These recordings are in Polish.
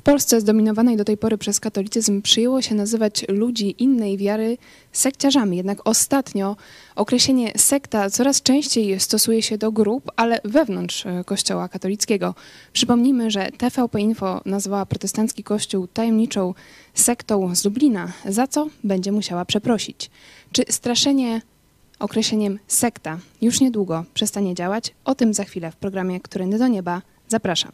W Polsce zdominowanej do tej pory przez katolicyzm przyjęło się nazywać ludzi innej wiary sekciarzami. Jednak ostatnio określenie sekta coraz częściej stosuje się do grup, ale wewnątrz e, Kościoła katolickiego. Przypomnijmy, że TVP Info nazwała protestancki kościół tajemniczą sektą z Lublina, za co będzie musiała przeprosić. Czy straszenie określeniem sekta już niedługo przestanie działać? O tym za chwilę w programie Którędy do Nieba. Zapraszam.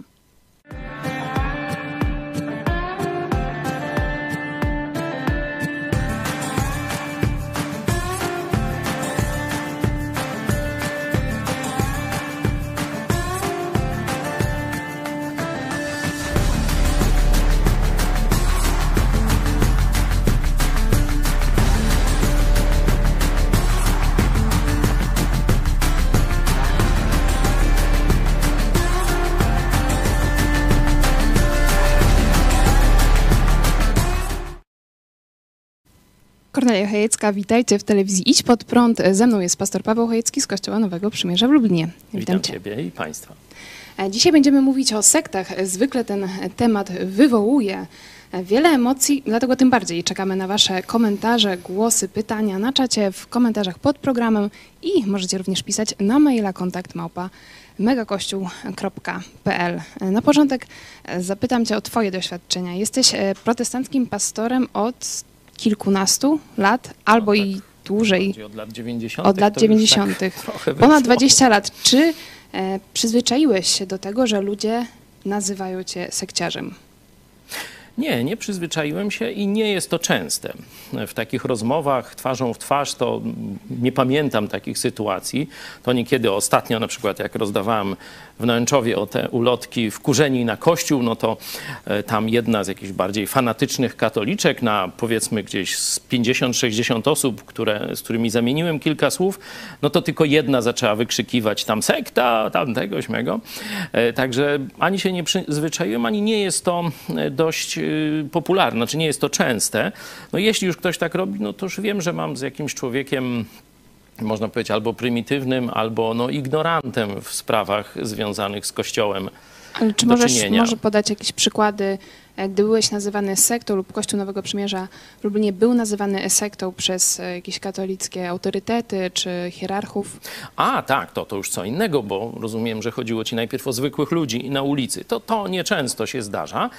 Kornelia Chojecka, witajcie w telewizji Idź Pod Prąd. Ze mną jest pastor Paweł Chojecki z Kościoła Nowego Przymierza w Lublinie. Witam, Ciebie i Państwa. E, Dzisiaj będziemy mówić o sektach. Zwykle ten temat wywołuje wiele emocji, dlatego tym bardziej czekamy na Wasze komentarze, głosy, pytania na czacie, w komentarzach pod programem i możecie również pisać na maila kontakt małpa megakościół.pl. Na początek e, zapytam Cię o Twoje doświadczenia. Jesteś e, protestanckim pastorem od kilkunastu lat albo tak. i dłużej. Od lat 90. Od lat to już 90. Tak Ponad wyszło. 20 lat. Czy e, przyzwyczaiłeś się do tego, że ludzie nazywają cię sekciarzem? Nie, nie przyzwyczaiłem się i nie jest to częste. W takich rozmowach twarzą w twarz to nie pamiętam takich sytuacji. To niekiedy ostatnio, na przykład jak rozdawałem w Nęczowie o te ulotki wkurzeni na kościół, no to e, tam jedna z jakichś bardziej fanatycznych katoliczek na powiedzmy gdzieś z 50-60 osób, które, z którymi zamieniłem kilka słów, no to tylko jedna zaczęła wykrzykiwać tam sekta, tamtego, śmego. E, Także ani się nie przyzwyczaiłem, ani nie jest to e, dość popularne, znaczy nie jest to częste. No jeśli już ktoś tak robi, no to już wiem, że mam z jakimś człowiekiem można powiedzieć, albo prymitywnym, albo no, ignorantem w sprawach związanych z Kościołem. Ale czy możesz czynienia. może podać jakieś przykłady, e, gdy byłeś nazywany sektą lub Kościół Nowego Przymierza w Lublinie był nazywany sektą przez e, jakieś katolickie autorytety czy hierarchów? A, tak, to, to już co innego, bo rozumiem, że chodziło ci najpierw o zwykłych ludzi na ulicy. To, to nieczęsto się zdarza,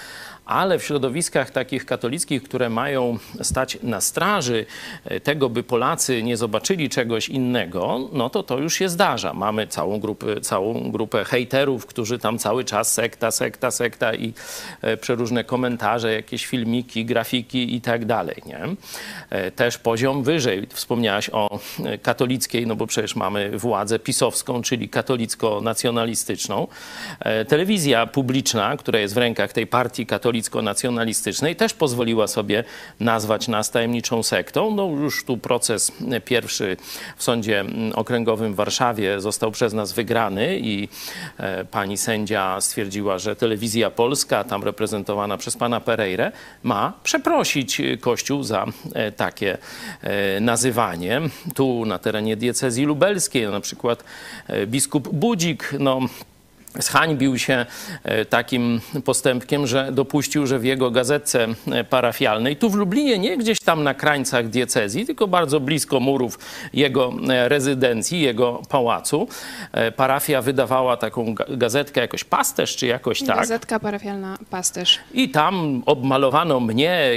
ale w środowiskach takich katolickich, które mają stać na straży e, tego, by Polacy nie zobaczyli czegoś innego, no to to już się zdarza. Mamy całą grupę, całą grupę hejterów, którzy tam cały czas sekta, sekta, sekta i e, przeróżne komentarze, jakieś filmiki, grafiki i tak dalej, nie? E, Też poziom wyżej. Wspomniałaś o katolickiej, no bo przecież mamy władzę pisowską, czyli katolicko-nacjonalistyczną. Telewizja publiczna, która jest w rękach tej partii katolicko-nacjonalistycznej, też pozwoliła sobie nazwać nas tajemniczą sektą. No już tu proces pierwszy w Sądzie Okręgowym w Warszawie został przez nas wygrany i e, pani sędzia stwierdziła, że telewizja polska, tam reprezentowana przez pana Pereire, ma przeprosić Kościół za e, takie e, nazywanie. Tu na terenie diecezji lubelskiej na przykład biskup Budzik, no zhańbił się e, takim postępkiem, że dopuścił, że w jego gazetce e, parafialnej, tu w Lublinie, nie gdzieś tam na krańcach diecezji, tylko bardzo blisko murów jego e, rezydencji, jego pałacu, parafia wydawała taką ga- gazetkę, jakoś pasterz czy jakoś tak. Gazetka parafialna Pasterz. I tam obmalowano mnie,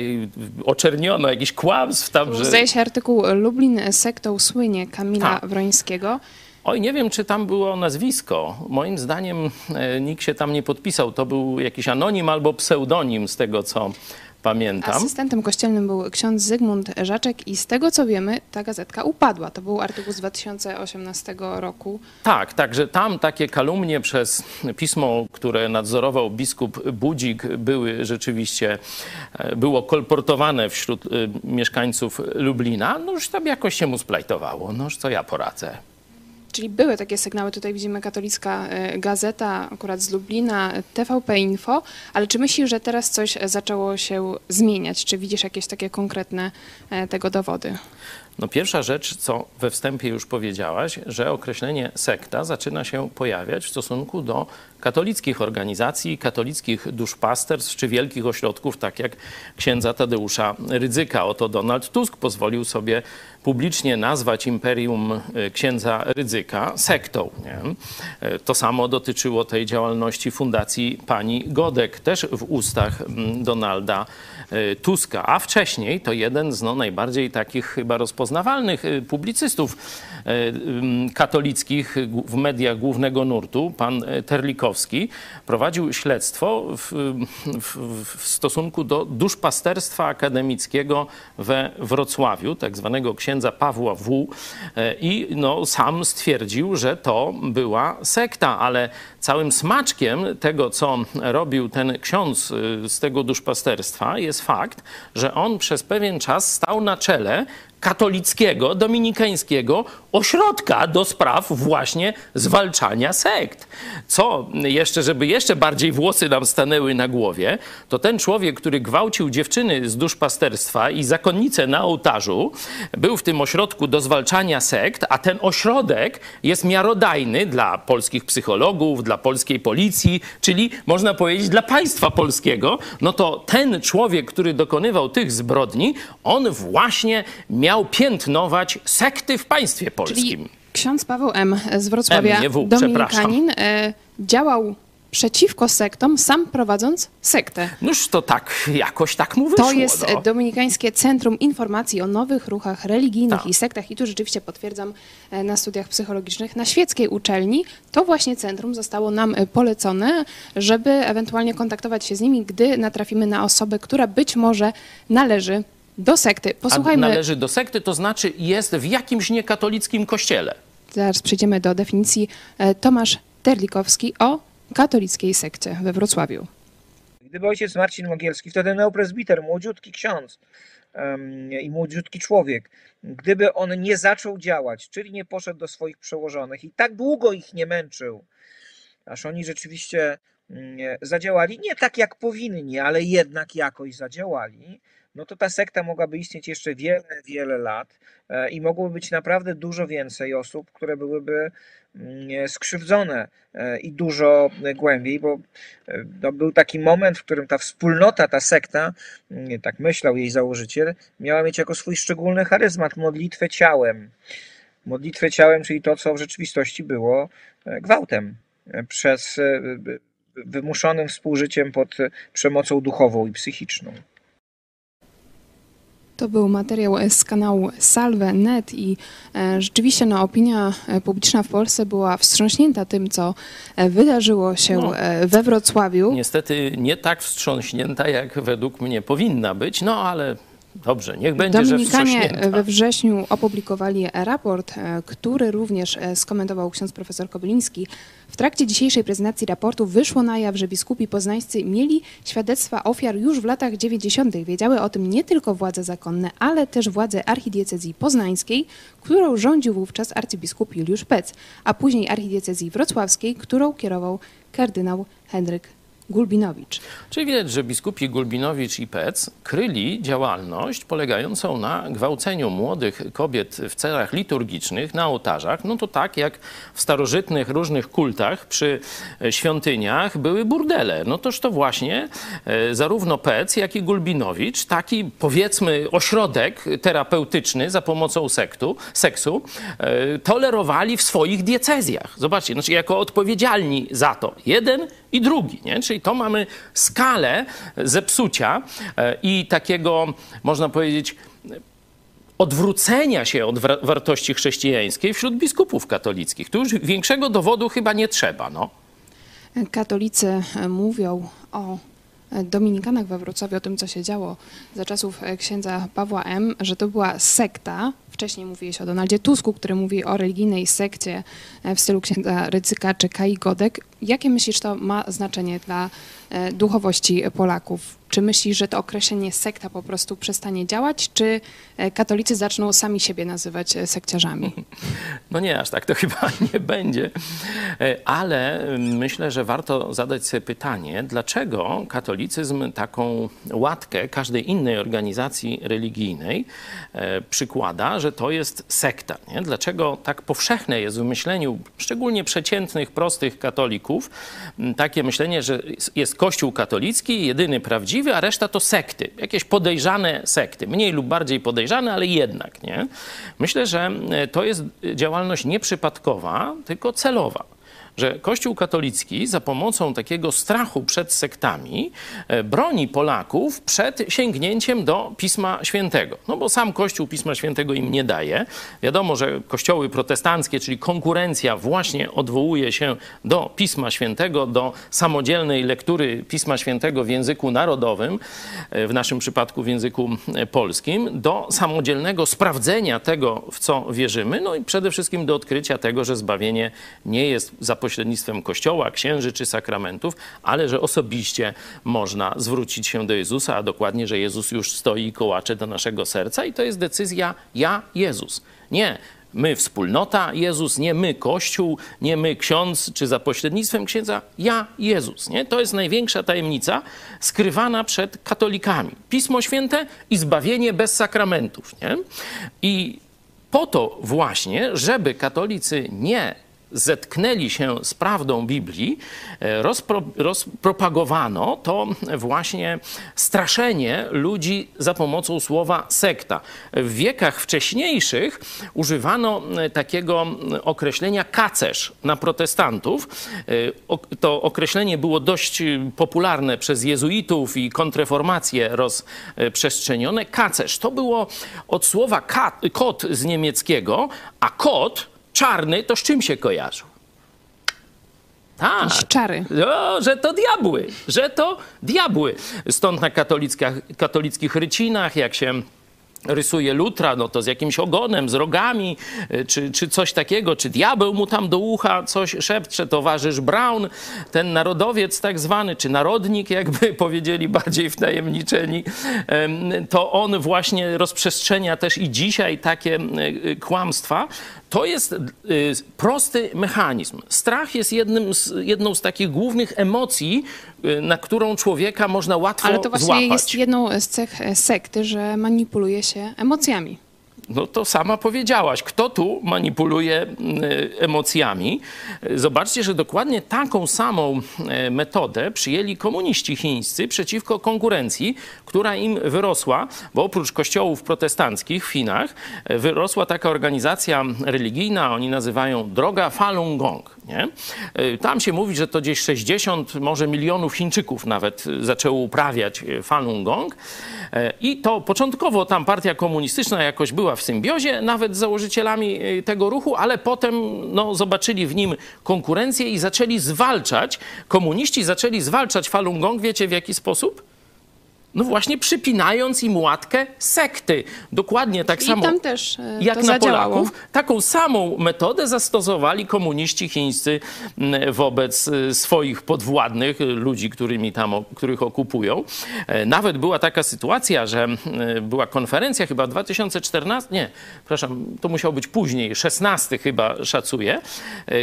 oczerniono jakiś kłamstw tam, że... Zdaje się artykuł Lublin sektą słynie Kamila Tak. Wrońskiego. Oj, nie wiem, czy tam było nazwisko. Moim zdaniem e, nikt się tam nie podpisał. To był jakiś anonim albo pseudonim, z tego co pamiętam. Asystentem kościelnym był ksiądz Zygmunt Żaczek i z tego co wiemy, ta gazetka upadła. To był artykuł z 2018 roku. Tak, także tam takie kalumnie przez pismo, które nadzorował biskup Budzik, były rzeczywiście, e, było kolportowane wśród e, mieszkańców Lublina. No już tam jakoś się mu splajtowało. No już co ja poradzę. Czyli były takie sygnały, tutaj widzimy katolicka e, gazeta, akurat z Lublina, TVP Info, ale czy myślisz, że teraz coś zaczęło się zmieniać? Czy widzisz jakieś takie konkretne e, tego dowody? No pierwsza rzecz, co we wstępie już powiedziałaś, że określenie sekta zaczyna się pojawiać w stosunku do katolickich organizacji, katolickich duszpasterstw czy wielkich ośrodków, tak jak księdza Tadeusza Rydzyka. Oto Donald Tusk pozwolił sobie publicznie nazwać imperium e, księdza Rydzyka sektą. Nie? E, to samo dotyczyło tej działalności fundacji pani Godek, też w ustach Donalda e, Tuska. A wcześniej to jeden z no, najbardziej takich chyba rozpoznawalnych publicystów katolickich w mediach głównego nurtu, pan Terlikowski, prowadził śledztwo w, w, w stosunku do duszpasterstwa akademickiego we Wrocławiu, tak zwanego księdza Pawła W. E, i no, sam stwierdził, że to była sekta, ale całym smaczkiem tego, co robił ten ksiądz e, z tego duszpasterstwa jest fakt, że on przez pewien czas stał na czele katolickiego, dominikańskiego ośrodka do spraw właśnie zwalczania sekt. Co jeszcze, żeby jeszcze bardziej włosy nam stanęły na głowie, to ten człowiek, który gwałcił dziewczyny z duszpasterstwa i zakonnice na ołtarzu, był w tym ośrodku do zwalczania sekt, a ten ośrodek jest miarodajny dla polskich psychologów, dla polskiej policji, czyli można powiedzieć dla państwa polskiego, no to ten człowiek, który dokonywał tych zbrodni, on właśnie miał piętnować sekty w państwie polskim. Czyli ksiądz Paweł M. z Wrocławia, M, nie w, dominikanin, e, działał przeciwko sektom, sam prowadząc sektę. Noż to tak, jakoś tak mu wyszło. To jest no. Dominikańskie Centrum Informacji o Nowych Ruchach Religijnych tak. i Sektach. I tu rzeczywiście potwierdzam e, na studiach psychologicznych na świeckiej uczelni. To właśnie centrum zostało nam e, polecone, żeby ewentualnie kontaktować się z nimi, gdy natrafimy na osobę, która być może należy do sekty. Posłuchajmy. A należy do sekty, to znaczy jest w jakimś niekatolickim kościele. Zaraz przejdziemy do definicji. E, Tomasz Terlikowski o katolickiej sekcie we Wrocławiu. Gdyby ojciec Marcin Mogielski, wtedy neopresbiter, młodziutki ksiądz um, i młodziutki człowiek, gdyby on nie zaczął działać, czyli nie poszedł do swoich przełożonych i tak długo ich nie męczył, aż oni rzeczywiście um, zadziałali, nie tak jak powinni, ale jednak jakoś zadziałali, no to ta sekta mogłaby istnieć jeszcze wiele, wiele lat e, i mogłoby być naprawdę dużo więcej osób, które byłyby mm, skrzywdzone e, i dużo głębiej, bo e, no, był taki moment, w którym ta wspólnota, ta sekta, mm, tak myślał jej założyciel, miała mieć jako swój szczególny charyzmat modlitwę ciałem. Modlitwę ciałem, czyli to, co w rzeczywistości było gwałtem przez wymuszonym współżyciem pod przemocą duchową i psychiczną. To był materiał z kanału Salve.net i e, rzeczywiście no, opinia e, publiczna w Polsce była wstrząśnięta tym, co e, wydarzyło się no, we Wrocławiu. Niestety nie tak wstrząśnięta, jak według mnie powinna być, no ale Dobrze, niech będzie, Dominikanie że we wrześniu opublikowali raport, e, który również e, skomentował ksiądz profesor Kobyliński. W trakcie dzisiejszej prezentacji raportu wyszło na jaw, że biskupi poznańscy mieli świadectwa ofiar już w latach 90. Wiedziały o tym nie tylko władze zakonne, ale też władze archidiecezji poznańskiej, którą rządził wówczas arcybiskup Juliusz Pec, a później archidiecezji wrocławskiej, którą kierował kardynał Henryk Gulbinowicz. Czyli widać, że biskupi Gulbinowicz i Pec kryli działalność polegającą na gwałceniu młodych kobiet w celach liturgicznych na ołtarzach. No to tak jak w starożytnych różnych kultach przy świątyniach były burdele. No toż to właśnie e, zarówno Pec, jak i Gulbinowicz, taki powiedzmy ośrodek terapeutyczny za pomocą sektu, seksu, e, tolerowali w swoich diecezjach. Zobaczcie, znaczy jako odpowiedzialni za to. Jeden i drugi. Nie? Czyli to mamy skalę zepsucia e, i takiego, można powiedzieć, odwrócenia się od wartości chrześcijańskiej wśród biskupów katolickich. Tu już większego dowodu chyba nie trzeba. No. Katolicy e, mówią o dominikanach we Wrocławiu, o tym, co się działo za czasów e, księdza Pawła M., że to była sekta. Wcześniej mówiłeś o Donaldzie Tusku, który mówi o religijnej sekcie w stylu księdza Rycyka czy Kai Godek. Jakie myślisz, to ma znaczenie dla e, duchowości Polaków? Czy myślisz, że to określenie sekta po prostu przestanie działać, czy e, katolicy zaczną sami siebie nazywać e, sekciarzami? No nie, aż tak to chyba nie będzie. Ale myślę, że warto zadać sobie pytanie, dlaczego katolicyzm taką łatkę każdej innej organizacji religijnej przykłada, że to jest sekta. Nie? Dlaczego tak powszechne jest w myśleniu, szczególnie przeciętnych, prostych katolików, takie myślenie, że jest Kościół katolicki, jedyny prawdziwy, a reszta to sekty. Jakieś podejrzane sekty. Mniej lub bardziej podejrzane, ale jednak. Nie? Myślę, że to jest działalność nieprzypadkowa, tylko celowa że Kościół katolicki za pomocą takiego strachu przed sektami e, broni Polaków przed sięgnięciem do Pisma Świętego. No bo sam Kościół Pisma Świętego im nie daje. Wiadomo, że kościoły protestanckie, czyli konkurencja właśnie odwołuje się do Pisma Świętego, do samodzielnej lektury Pisma Świętego w języku narodowym, e, w naszym przypadku w języku e, polskim, do samodzielnego sprawdzenia tego, w co wierzymy, no i przede wszystkim do odkrycia tego, że zbawienie nie jest zapowiedziane pośrednictwem kościoła, księży czy sakramentów, ale że osobiście można zwrócić się do Jezusa, a dokładnie, że Jezus już stoi i kołacze do naszego serca i to jest decyzja ja, Jezus. Nie my wspólnota Jezus, nie my Kościół, nie my ksiądz, czy za pośrednictwem księdza, ja Jezus. Nie? To jest największa tajemnica skrywana przed katolikami. Pismo Święte i zbawienie bez sakramentów. Nie? I po to właśnie, żeby katolicy nie zetknęli się z prawdą Biblii, e, rozpro, rozpropagowano to właśnie straszenie ludzi za pomocą słowa sekta. W wiekach wcześniejszych używano e, takiego określenia kacerz na protestantów. E, to określenie było dość popularne przez jezuitów i kontreformację rozprzestrzenione. Kacerz to było od słowa kot z niemieckiego, a kot czarny, to z czym się kojarzył? Tak. Czary. No, że to diabły, że to diabły. Stąd na katolickich rycinach, jak się rysuje lutra, no to z jakimś ogonem, z rogami, y, czy, czy coś takiego, czy diabeł mu tam do ucha coś szepcze, towarzysz Brown, ten narodowiec tak zwany, czy narodnik, jakby powiedzieli bardziej wtajemniczeni, to on właśnie rozprzestrzenia też i dzisiaj takie y, kłamstwa. To jest y, prosty mechanizm. Strach jest jednym z, jedną z takich głównych emocji, na którą człowieka można łatwo złapać. Ale to właśnie złapać. jest jedną z cech sekty, że manipuluje się emocjami. No to sama powiedziałaś, kto tu manipuluje emocjami. Zobaczcie, że dokładnie taką samą e, metodę przyjęli komuniści chińscy przeciwko konkurencji, która im wyrosła, bo oprócz kościołów protestanckich w Chinach e, wyrosła taka organizacja religijna, oni nazywają Droga Falun Gong. Nie? E, tam się mówi, że to gdzieś 60, może milionów Chińczyków nawet zaczęło uprawiać Falun Gong. I to początkowo tam partia komunistyczna jakoś była w symbiozie nawet z założycielami y, tego ruchu, ale potem no, zobaczyli w nim konkurencję i zaczęli zwalczać, komuniści zaczęli zwalczać Falun Gong, wiecie w jaki sposób? No właśnie przypinając im łatkę sekty. Dokładnie tak I samo tam też e, jak na zadziałało. Polaków. Taką samą metodę zastosowali komuniści chińscy wobec e, swoich podwładnych, e, ludzi, którymi tam, których okupują. Nawet była taka sytuacja, że była konferencja chyba 2014, nie, przepraszam, to musiało być później, 16 chyba szacuję,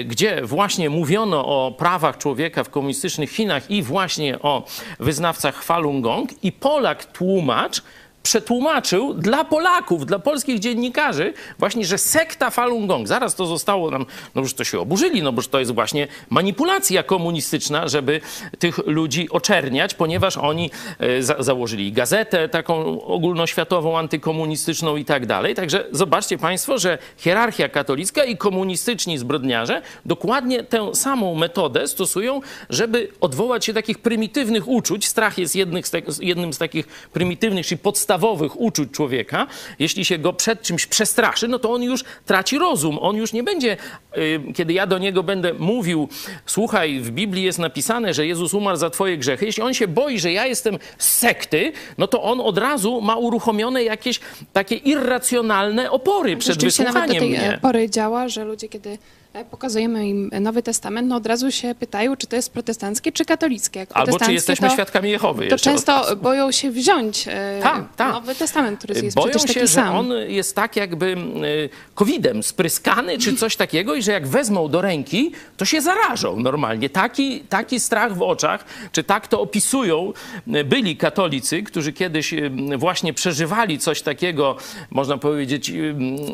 gdzie właśnie mówiono o prawach człowieka w komunistycznych Chinach i właśnie o wyznawcach Falun Gong i Polak tłumacz przetłumaczył dla Polaków, dla polskich dziennikarzy właśnie, że sekta Falun Gong, zaraz to zostało nam, no już to się oburzyli, no bo to jest właśnie manipulacja komunistyczna, żeby tych ludzi oczerniać, ponieważ oni e, za założyli gazetę taką ogólnoświatową, antykomunistyczną i tak dalej. Także zobaczcie Państwo, że hierarchia katolicka i komunistyczni zbrodniarze dokładnie tę samą metodę stosują, żeby odwołać się takich prymitywnych uczuć. Strach jest z jednym z takich prymitywnych, czyli podstawowych podstawowych uczuć człowieka, jeśli się go przed czymś przestraszy, no to on już traci rozum. On już nie będzie, y, kiedy ja do niego będę mówił, słuchaj, w Biblii jest napisane, że Jezus umarł za twoje grzechy. Jeśli on się boi, że ja jestem z sekty, no to on od razu ma uruchomione jakieś takie irracjonalne opory przed wysłuchaniem nawet do tej mnie. pory działa, że ludzie, kiedy pokazujemy im Nowy Testament, no od razu się pytają, czy to jest protestanckie, czy katolickie. Jak Albo czy jesteśmy to, świadkami Jehowy. To często boją się wziąć e, ta, ta. Nowy Testament, który jest boją przecież się, taki że sam. on jest tak jakby e, covidem spryskany, czy coś takiego i że jak wezmą do ręki, to się zarażą normalnie. Taki, taki strach w oczach, czy tak to opisują e, byli katolicy, którzy kiedyś właśnie przeżywali coś takiego, można powiedzieć,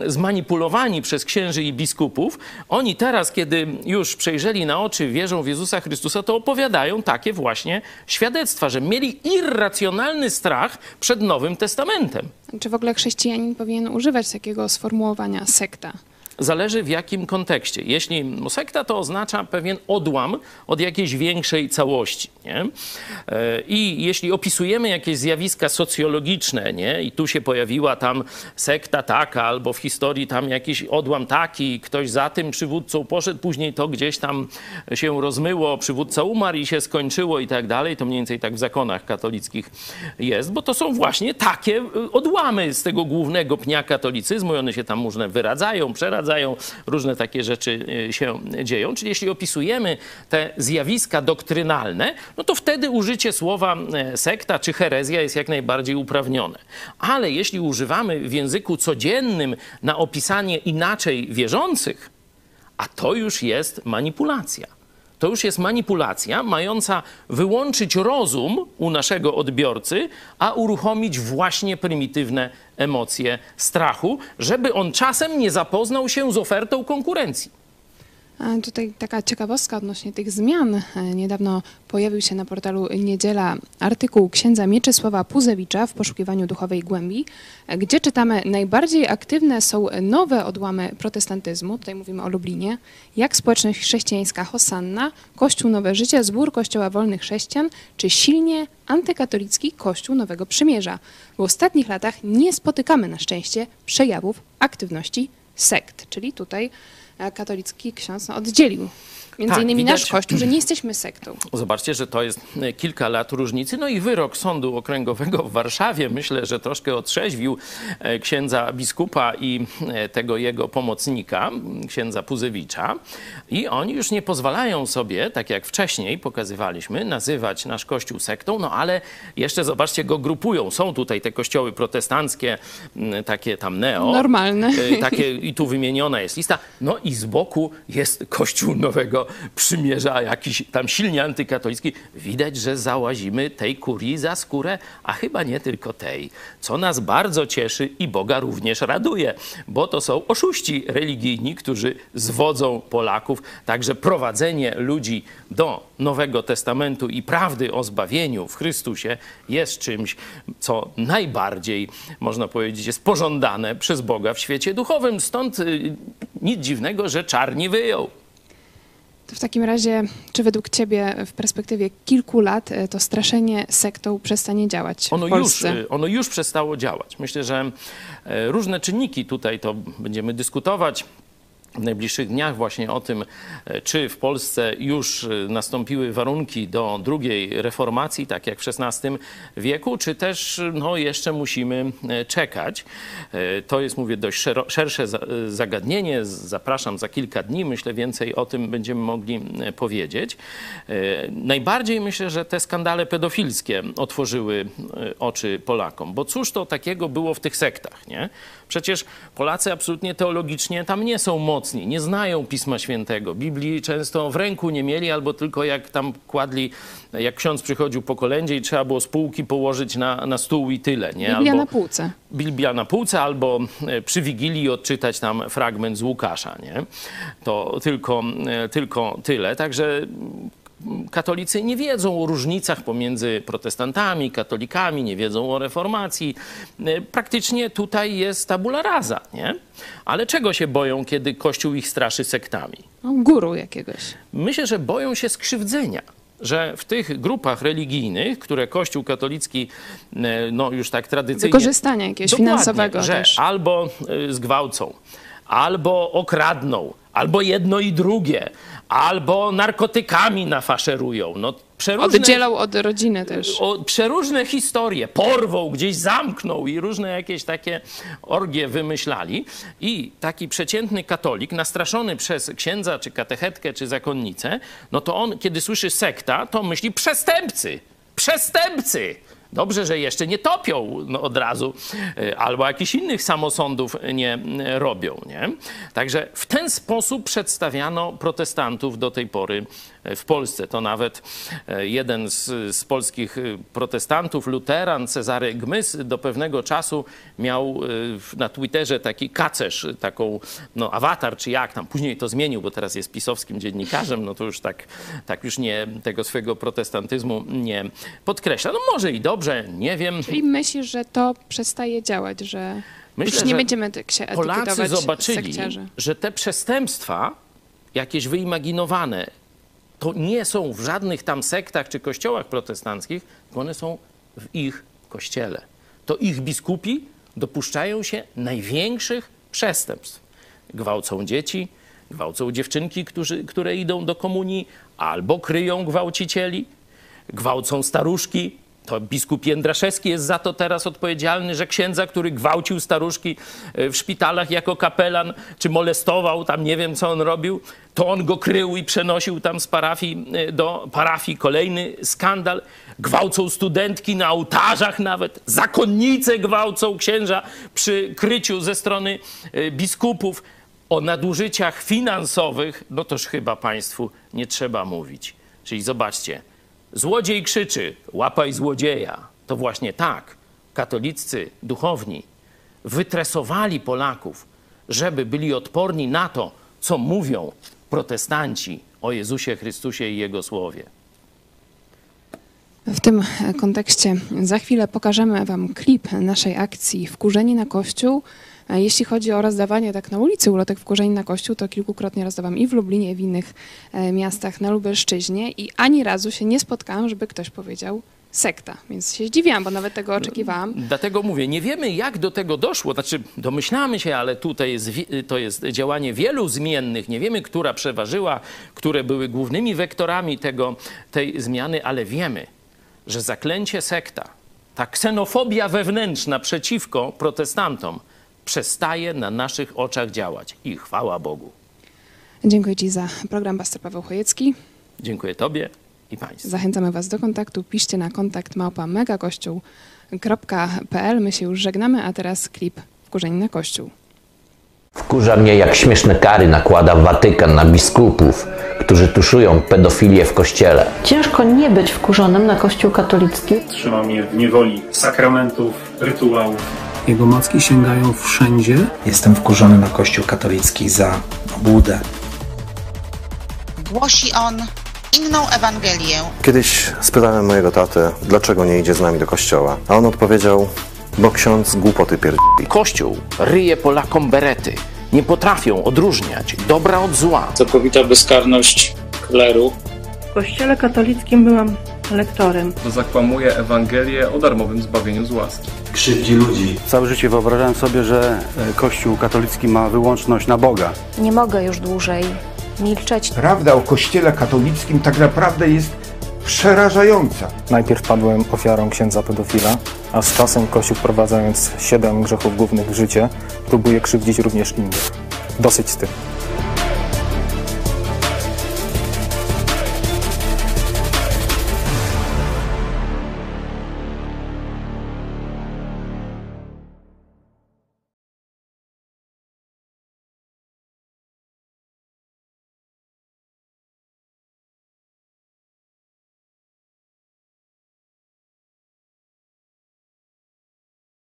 zmanipulowani przez księży i biskupów. Oni teraz, kiedy już przejrzeli na oczy, wierzą w Jezusa Chrystusa, to opowiadają takie właśnie świadectwa, że mieli irracjonalny strach przed Nowym Testamentem. Czy w ogóle chrześcijanin powinien używać takiego sformułowania sekta? Zależy w jakim kontekście. Jeśli sekta to oznacza pewien odłam od jakiejś większej całości. Nie? E, I jeśli opisujemy jakieś zjawiska socjologiczne, nie? i tu się pojawiła tam sekta taka, albo w historii tam jakiś odłam taki, ktoś za tym przywódcą poszedł, później to gdzieś tam się rozmyło, przywódca umarł i się skończyło i tak dalej, to mniej więcej tak w zakonach katolickich jest, bo to są właśnie takie y, odłamy z tego głównego pnia katolicyzmu i one się tam różne wyradzają, przeradzają, różne takie rzeczy y, się dzieją. Czyli jeśli opisujemy te zjawiska doktrynalne, no to wtedy użycie słowa e, sekta czy herezja jest jak najbardziej uprawnione. Ale jeśli używamy w języku codziennym na opisanie inaczej wierzących, a to już jest manipulacja to już jest manipulacja mająca wyłączyć rozum u naszego odbiorcy, a uruchomić właśnie prymitywne emocje strachu, żeby on czasem nie zapoznał się z ofertą konkurencji. Tutaj taka ciekawostka odnośnie tych zmian. E, Niedawno pojawił się na portalu Niedziela artykuł księdza Mieczysława Puzewicza w poszukiwaniu duchowej głębi, e, gdzie czytamy najbardziej aktywne są nowe odłamy protestantyzmu, tutaj mówimy o Lublinie, jak społeczność chrześcijańska Hosanna, Kościół Nowe Życie, Zbór Kościoła Wolnych Chrześcijan, czy silnie antykatolicki Kościół Nowego Przymierza. W ostatnich latach nie spotykamy na szczęście przejawów aktywności sekt, czyli tutaj katolicki ksiądz oddzielił między Tak, innymi widać- nasz Kościół, że nie jesteśmy sektą. Zobaczcie, że to jest e, kilka lat różnicy. No i wyrok Sądu Okręgowego w Warszawie myślę, że troszkę otrzeźwił e, księdza biskupa i e, tego jego pomocnika, księdza Puzewicza. I oni już nie pozwalają sobie, tak jak wcześniej pokazywaliśmy, nazywać nasz kościół sektą, no ale jeszcze zobaczcie, go grupują. Są tutaj te kościoły protestanckie, takie tam neo. Normalne. Takie, I tu wymieniona jest lista. No i z boku jest Kościół Nowego Przymierza, jakiś tam silnie antykatolicki. Widać, że załazimy tej kurii za skórę, a chyba nie tylko tej. Co nas bardzo cieszy i Boga również raduje, bo to są oszuści religijni, którzy zwodzą Polaków. Także prowadzenie ludzi do Nowego Testamentu i prawdy o zbawieniu w Chrystusie jest czymś, co najbardziej, można powiedzieć, jest pożądane przez Boga w świecie duchowym. Stąd y, nic dziwnego, że czarni wyjął. To w takim razie, czy według Ciebie w perspektywie kilku lat e, to straszenie sektą przestanie działać Ono już, y, ono już przestało działać. Myślę, że e, różne czynniki tutaj to będziemy dyskutować. W najbliższych dniach właśnie o tym, e, czy w Polsce już e, nastąpiły warunki do drugiej reformacji, tak jak w XVI wieku, czy też no, jeszcze musimy e, czekać. E, To jest, mówię, dość szersze za- e, zagadnienie. Zapraszam za kilka dni. Myślę, więcej o tym będziemy mogli e, powiedzieć. E, Najbardziej myślę, że te skandale pedofilskie otworzyły e, oczy Polakom, bo cóż to takiego było w tych sektach, nie? Przecież Polacy absolutnie teologicznie tam nie są mocni, nie znają Pisma Świętego. Biblii często w ręku nie mieli, albo tylko jak tam kładli, jak ksiądz przychodził po kolędzie i trzeba było z półki położyć na, na stół i tyle, nie? Biblia albo, na półce. Biblia na półce albo e, przy Wigilii odczytać tam fragment z Łukasza, nie? To tylko, e, tylko tyle. Także katolicy nie wiedzą o różnicach pomiędzy protestantami, katolikami, nie wiedzą o reformacji. E, Praktycznie tutaj jest tabula rasa, nie? Ale czego się boją, kiedy Kościół ich straszy sektami? No, guru jakiegoś. Myślę, że boją się skrzywdzenia. Że w tych grupach religijnych, które Kościół katolicki e, no, już tak tradycyjnie Wykorzystania jakiegoś finansowego że też. albo y, zgwałcą, albo okradną, albo jedno i drugie, albo narkotykami nafaszerują. No przeróżne, Oddzielał od rodziny też. o, przeróżne historie. Porwał, gdzieś zamknął i różne jakieś takie orgie wymyślali. I taki przeciętny katolik, nastraszony przez księdza, czy katechetkę, czy zakonnicę, no to on, kiedy słyszy sekta, to myśli przestępcy. Przestępcy! Dobrze, że jeszcze nie topią no, od razu, y, albo jakichś innych samosądów nie y, robią. Nie? Także w ten sposób przedstawiano protestantów do tej pory y, w Polsce. To nawet jeden z, z polskich protestantów, luteran, Cezary Gmys, do pewnego czasu miał na Twitterze taki kacerz, taką no, awatar, czy jak tam. Później to zmienił, bo teraz jest pisowskim dziennikarzem, no to już tak, tak już nie tego swojego protestantyzmu nie podkreśla. No może i dobrze, nie wiem. I myślisz, że to przestaje działać, że Myślę, już nie że będziemy tak się Polacy zobaczyli, sekciarzy. że te przestępstwa, jakieś wyimaginowane, to nie są w żadnych tam sektach czy kościołach protestanckich, tylko one są w ich kościele. To ich biskupi dopuszczają się największych przestępstw. Gwałcą dzieci, gwałcą dziewczynki, którzy, które idą do komunii, albo kryją gwałcicieli, gwałcą staruszki. To biskup Jędraszewski jest za to teraz odpowiedzialny, że księdza, który gwałcił staruszki e, w szpitalach jako kapelan, czy molestował, tam nie wiem co on robił, to on go krył i przenosił tam z parafii e, do parafii. Kolejny skandal. Gwałcą studentki na ołtarzach nawet. Zakonnice gwałcą księża przy kryciu ze strony e, biskupów. O nadużyciach finansowych, no toż chyba państwu nie trzeba mówić. Czyli zobaczcie, Złodziej krzyczy, łapaj złodzieja. To właśnie tak katoliccy duchowni wytresowali Polaków, żeby byli odporni na to, co mówią protestanci o Jezusie Chrystusie i Jego Słowie. W tym kontekście za chwilę pokażemy Wam klip naszej akcji Wkurzeni na Kościół. E, Jeśli chodzi o rozdawanie tak na ulicy ulotek Wkurzeni na Kościół, to kilkukrotnie rozdawałam i w Lublinie, i w innych e, miastach na Lubelszczyźnie i ani razu się nie spotkałam, żeby ktoś powiedział sekta. Więc się zdziwiłam, bo nawet tego oczekiwałam. Dlatego mówię, nie wiemy jak do tego doszło. Znaczy, domyślamy się, ale tutaj jest, wi- to jest działanie wielu zmiennych. Nie wiemy, która przeważyła, które były głównymi wektorami tego, tej zmiany, ale wiemy, że zaklęcie sekta, ta ksenofobia wewnętrzna przeciwko protestantom przestaje na naszych oczach działać. I chwała Bogu. Dziękuję Ci za program Pastor Paweł Chojecki. Dziękuję Tobie i Państwu. Zachęcamy Was do kontaktu. Piszcie na kontakt małpa megakościół.pl. My się już żegnamy, a teraz klip Wkurzeni na Kościół. Wkurza mnie, jak śmieszne kary nakłada Watykan na biskupów, którzy tuszują pedofilię w kościele. Ciężko nie być wkurzonym na Kościół katolicki. Trzyma mnie w niewoli sakramentów, rytuałów. Jego macki sięgają wszędzie. Jestem wkurzony na Kościół katolicki za obłudę. Głosi on inną Ewangelię. Kiedyś spytałem mojego tatę, dlaczego nie idzie z nami do kościoła, a on odpowiedział, bo ksiądz głupoty pierdzi. Kościół ryje Polakom berety. Nie potrafią odróżniać dobra od zła. Całkowita bezkarność kleru. W Kościele katolickim byłam lektorem. zakłamuje Ewangelię o darmowym zbawieniu z łaski. Krzywdzi ludzi. Całe życie wyobrażałem sobie, że e, Kościół katolicki ma wyłączność na Boga. Nie mogę już dłużej milczeć. Prawda o Kościele katolickim tak naprawdę jest przerażająca. Najpierw padłem ofiarą księdza pedofila, a z czasem Kościół wprowadzając siedem grzechów głównych w życie, próbuje krzywdzić również innych. Dosyć z tym.